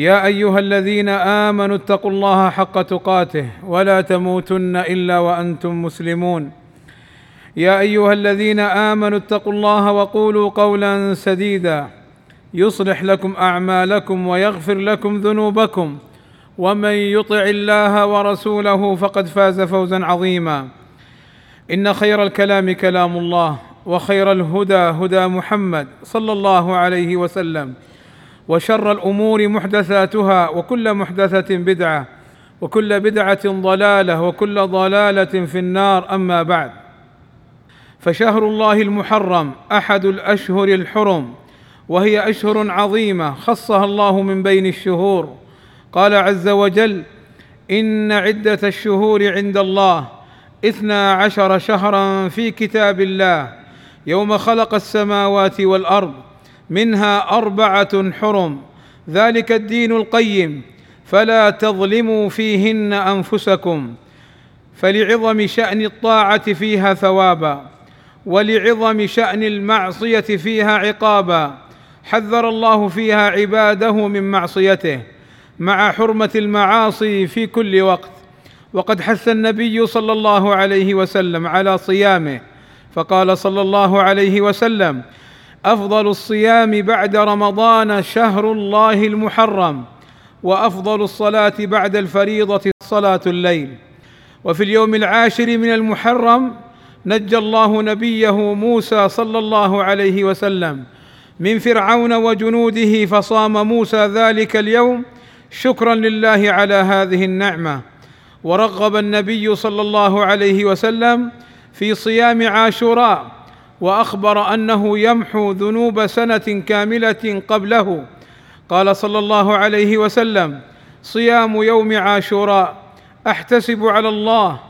يا أيها الذين آمنوا اتقوا الله حق تقاته ولا تموتن إلا وأنتم مسلمون. يا أيها الذين آمنوا اتقوا الله وقولوا قولا سديدا. يصلح لكم أعمالكم ويغفر لكم ذنوبكم. ومن يطع الله ورسوله فقد فاز فوزا عظيما. إن خير الكلام كلام الله وخير الهدى هدى محمد صلى الله عليه وسلم. وشر الأمور محدثاتها وكل محدثة بدعة وكل بدعة ضلالة وكل ضلالة في النار أما بعد. فشهر الله المحرم أحد الأشهر الحرم وهي أشهر عظيمة خصها الله من بين الشهور. قال عز وجل إن عدة الشهور عند الله اثنا عشر شهرا في كتاب الله يوم خلق السماوات والأرض منها أربعة حرم ذلك الدين القيم فلا تظلموا فيهن أنفسكم فلعظم شأن الطاعة فيها ثوابا ولعظم شأن المعصية فيها عقابا حذر الله فيها عباده من معصيته مع حرمة المعاصي في كل وقت. وقد حث النبي صلى الله عليه وسلم على صيامه فقال صلى الله عليه وسلم أفضل الصيام بعد رمضان شهر الله المحرم وأفضل الصلاة بعد الفريضة صلاة الليل. وفي اليوم العاشر من المحرم نجى الله نبيه موسى صلى الله عليه وسلم من فرعون وجنوده فصام موسى ذلك اليوم شكرا لله على هذه النعمة. ورغب النبي صلى الله عليه وسلم في صيام عاشوراء وأخبر أنه يمحو ذنوب سنة كاملة قبله. قال صلى الله عليه وسلم صيام يوم عاشوراء أحتسب على الله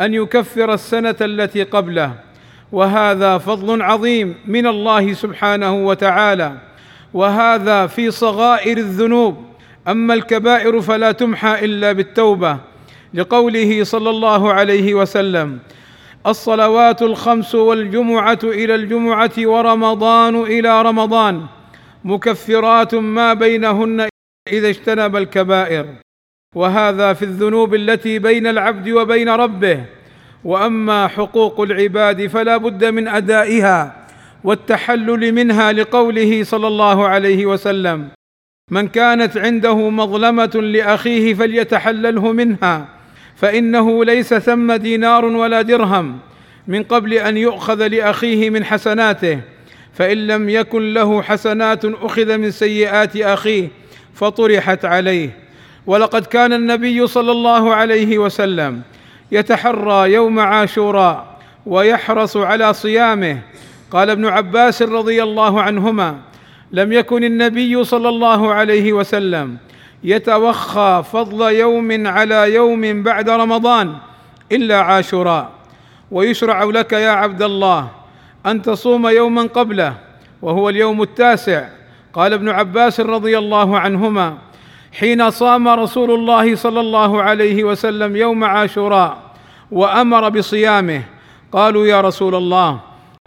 أن يكفر السنة التي قبله وهذا فضل عظيم من الله سبحانه وتعالى وهذا في صغائر الذنوب. أما الكبائر فلا تمحى إلا بالتوبة. لقوله صلى الله عليه وسلم الصلوات الخمس والجمعة إلى الجمعة ورمضان إلى رمضان مكفرات ما بينهن إذا اجتنب الكبائر. وهذا في الذنوب التي بين العبد وبين ربه. وأما حقوق العباد فلا بد من أدائها والتحلل منها لقوله صلى الله عليه وسلم من كانت عنده مظلمة لأخيه فليتحلله منها فإنه ليس ثم دينار ولا درهم من قبل أن يؤخذ لأخيه من حسناته فإن لم يكن له حسنات أخذ من سيئات أخيه فطرحت عليه. ولقد كان النبي صلى الله عليه وسلم يتحرى يوم عاشوراء ويحرص على صيامه. قال ابن عباس رضي الله عنهما لم يكن النبي صلى الله عليه وسلم يتوخى فضل يوم على يوم بعد رمضان إلا عاشوراء. ويشرع لك يا عبد الله أن تصوم يوما قبله وهو اليوم التاسع. قال ابن عباس رضي الله عنهما حين صام رسول الله صلى الله عليه وسلم يوم عاشوراء وأمر بصيامه قالوا يا رسول الله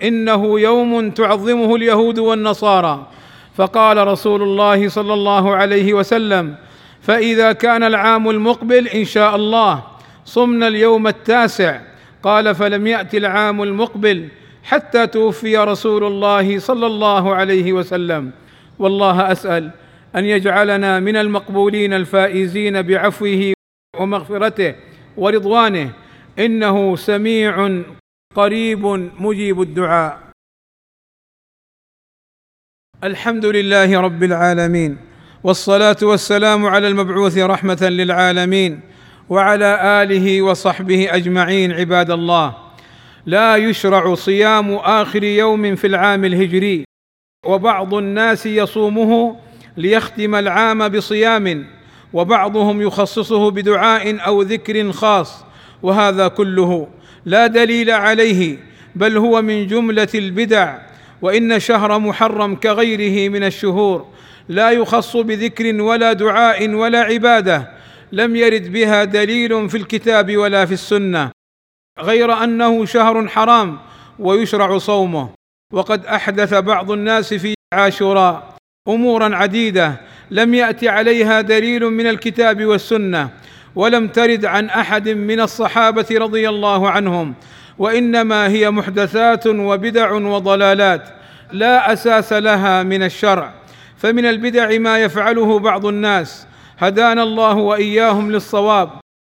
إنه يوم تعظمه اليهود والنصارى فقال رسول الله صلى الله عليه وسلم فإذا كان العام المقبل إن شاء الله صمنا اليوم التاسع. قال فلم يات العام المقبل حتى توفي رسول الله صلى الله عليه وسلم. والله أسأل أن يجعلنا من المقبولين الفائزين بعفوه ومغفرته ورضوانه إنه سميع قريب مجيب الدعاء. الحمد لله رب العالمين والصلاة والسلام على المبعوث رحمة للعالمين وعلى آله وصحبه أجمعين عباد الله. لا يشرع صيام آخر يوم في العام الهجري وبعض الناس يصومه ليختم العام بصيام وبعضهم يخصصه بدعاء أو ذكر خاص وهذا كله لا دليل عليه بل هو من جملة البدع وإن شهر محرم كغيره من الشهور لا يخص بذكر ولا دعاء ولا عبادة لم يرد بها دليل في الكتاب ولا في السنة غير أنه شهر حرام ويشرع صومه. وقد أحدث بعض الناس في عاشوراء أمورا عديدة لم يات عليها دليل من الكتاب والسنة ولم ترد عن أحد من الصحابة رضي الله عنهم. وإنما هي محدثات وبدع وضلالات لا أساس لها من الشرع. فمن البدع ما يفعله بعض الناس. هدانا الله وإياهم للصواب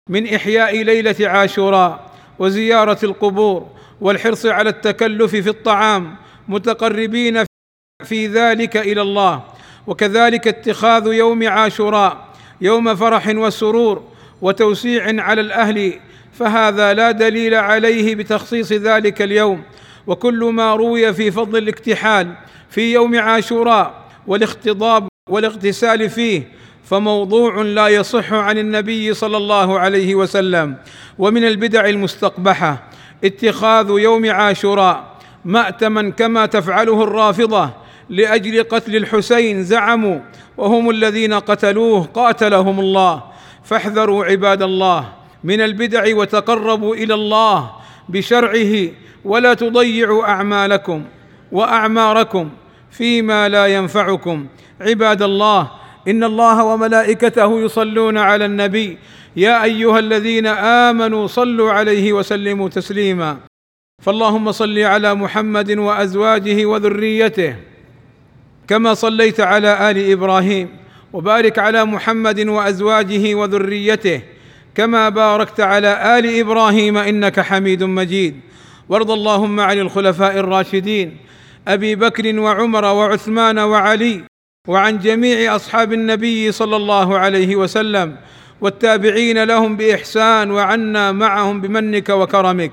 من إحياء ليلة عاشوراء وزيارة القبور والحرص على التكلف في الطعام متقربين في ذلك إلى الله. وكذلك اتخاذ يوم عاشوراء يوم فرح وسرور وتوسيع على الأهل فهذا لا دليل عليه بتخصيص ذلك اليوم. وكل ما روي في فضل الاكتحال في يوم عاشوراء والاختضاب والاغتسال فيه فموضوع لا يصح عن النبي صلى الله عليه وسلم. ومن البدع المستقبحة اتخاذ يوم عاشوراء مأتما كما تفعله الرافضة لأجل قتل الحسين زعموا وهم الذين قتلوه قاتلهم الله. فاحذروا عباد الله من البدع وتقربوا إلى الله بشرعه ولا تضيعوا أعمالكم وأعماركم فيما لا ينفعكم. عباد الله إن الله وملائكته يصلون على النبي. يا أيها الذين آمنوا صلوا عليه وسلموا تسليما. فاللهم صل على محمد وأزواجه وذريته كما صليت على آل إبراهيم وبارك على محمد وأزواجه وذريته. كما باركت على آل إبراهيم إنك حميد مجيد. وارض اللهم عن الخلفاء الراشدين أبي بكر وعمر وعثمان وعلي وعن جميع أصحاب النبي صلى الله عليه وسلم والتابعين لهم بإحسان وعنا معهم بمنك وكرمك.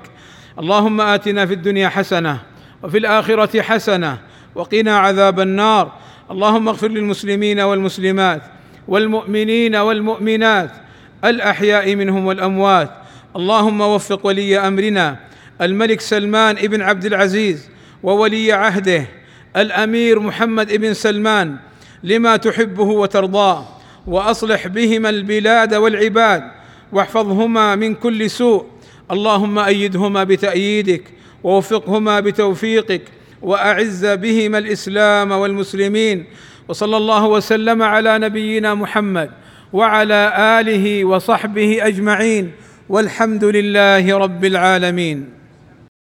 اللهم آتنا في الدنيا حسنة وفي الآخرة حسنة وقنا عذاب النار. اللهم اغفر للمسلمين والمسلمات والمؤمنين والمؤمنات الأحياء منهم والأموات. اللهم وفق ولي أمرنا. الملك سلمان بن عبد العزيز وولي عهده. الأمير محمد بن سلمان لما تحبه وترضاه. وأصلح بهما البلاد والعباد. واحفظهما من كل سوء. اللهم أيدهما بتأييدك ووفقهما بتوفيقك. وأعز بهما الإسلام والمسلمين. وصلى الله وسلم على نبينا محمد. وعلى آله وصحبه أجمعين والحمد لله رب العالمين